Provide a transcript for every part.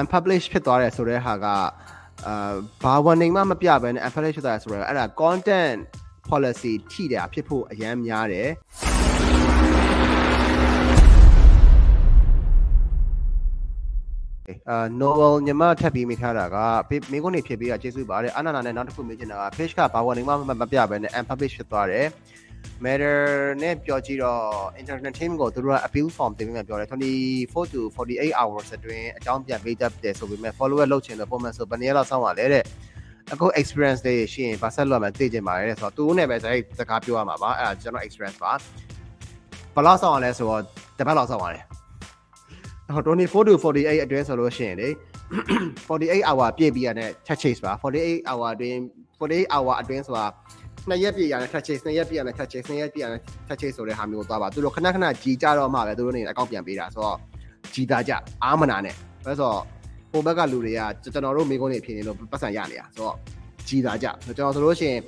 unpublish ဖြစ်သွားတယ်ဆိုတဲ့ဟာကအာဘာ warning မှမပြဘဲနဲ့ unpublish ဖြစ်သွားတယ်ဆိုတော့အဲ့ဒါ content policy ထိတယ်ဖြစ်ဖို့အရန်များတယ်အာ novel ညီမထပ်ပြီးမိထားတာကမင်းကုန်းနေဖြစ်ပြီးတာကျေးဇူးပါတယ်အနာနာနဲ့နောက်တစ်ခုမေးချင်တာက page ကဘာ warning မှမပြဘဲနဲ့ unpublish ဖြစ်သွားတယ် matter နဲ့ပြောကြည့်တော့ internet team ကိုသူတို့က appeal form တင်ပြီးမှပြောတယ်24 to 48 hours အတွင်းအကြောင်းပြန်ပေးတတ်တယ်ဆိုပေမဲ့ follower လုပ်ချင်တဲ့ပုံမှန်ဆိုဘယ်နည်းလောက်စောင့်ရလဲတဲ့အခု experience တွေရှိရင်ဘာဆက်လုပ်မှသိချင်ပါတယ်ဆိုတော့သူနဲ့ပဲဇာတ်စကားပြောရမှာပါအဲ့ဒါကျွန်တော် experience ပါဘယ်လောက်စောင့်ရလဲဆိုတော့တစ်ပတ်လောက်စောင့်ရတယ်ဟို24 to 48အတွင်းဆိုလို့ရှိရင်လေ48 hour ပြည့်ပြီးရတဲ့ touch chase ပါ48 hour အတွင်း48 hour အတွင်းဆိုတာ နှစ်ရက်ပြည့်ရတဲ့ touch chase နှစ်ရက်ပြည့်ရတဲ့ touch chase နှစ်ရက်ပြည့်ရတဲ့ touch chase ဆိုတဲ့ဟာမျိုးကိုသွားပါသူတို့ခဏခဏကြီးကြတော့မှပဲသူတို့နေအကောင့်ပြန်ပေးတာဆိုတော့ကြီးသားကြအာမနာနဲ့ပဲဆိုတော့ဟိုဘက်ကလူတွေကကျွန်တော်တို့မိကုန်းနေဖြစ်နေလို့ပတ်စံရနေတာဆိုတော့ကြီးသားကြကျွန်တော်ဆိုလို့ရှိရင်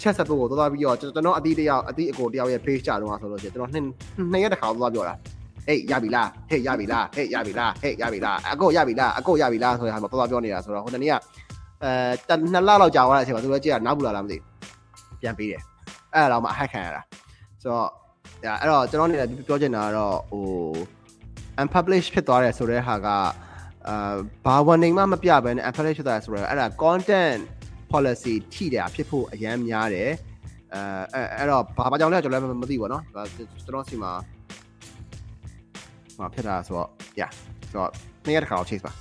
ချက်ဆက်ဖို့ကိုသွားပြီးတော့ကျွန်တော်အတီးတယောက်အတီးအကိုတယောက်ရဲ့ page ကြတော့ဆိုလို့ရှိရင်ကျွန်တော်နှစ်နှစ်ရက်တစ်ခါသွားပြောတာဟေးရပြီလားဟေးရပြီလားဟေးရပြီလားဟေးရပြီလားအကိုရပြီလားအကိုရပြီလားဆိုတဲ့ဟာမှာသွားပြောနေတာဆိုတော့ဟိုတနေ့ကအဲနှစ်လလောက်ကြာသွားတဲ့အချိန်မှာသူတို့ကြည့်ရနောက်ဘူးလားလားမသိဘူး ပြန်ပေးတယ်အဲ့ဒါတော့မှဟက်ခံရတာဆိုတော့အဲ့တော့ကျွန်တော်အနေနဲ့ပြောချင်တာကတော့ဟို unpublish ဖြစ်သွားတယ်ဆိုတဲ့ဟာကအာဘာ warning မှမပြဘဲနဲ့ unpublish ဖြစ်သွားတယ်ဆိုတော့အဲ့ဒါ content policy ထိတယ်ဖြစ်ဖို့အရန်များတယ်အဲအဲ့တော့ဘာဘာကြောင့်လဲကျွန်တော်လည်းမသိဘူးเนาะကျွန်တော်စီမှာဟောဖြစ်တာဆိုတော့ yeah ဆိုတော့နေ့ရက်တစ်ခါတော့ chase ပါ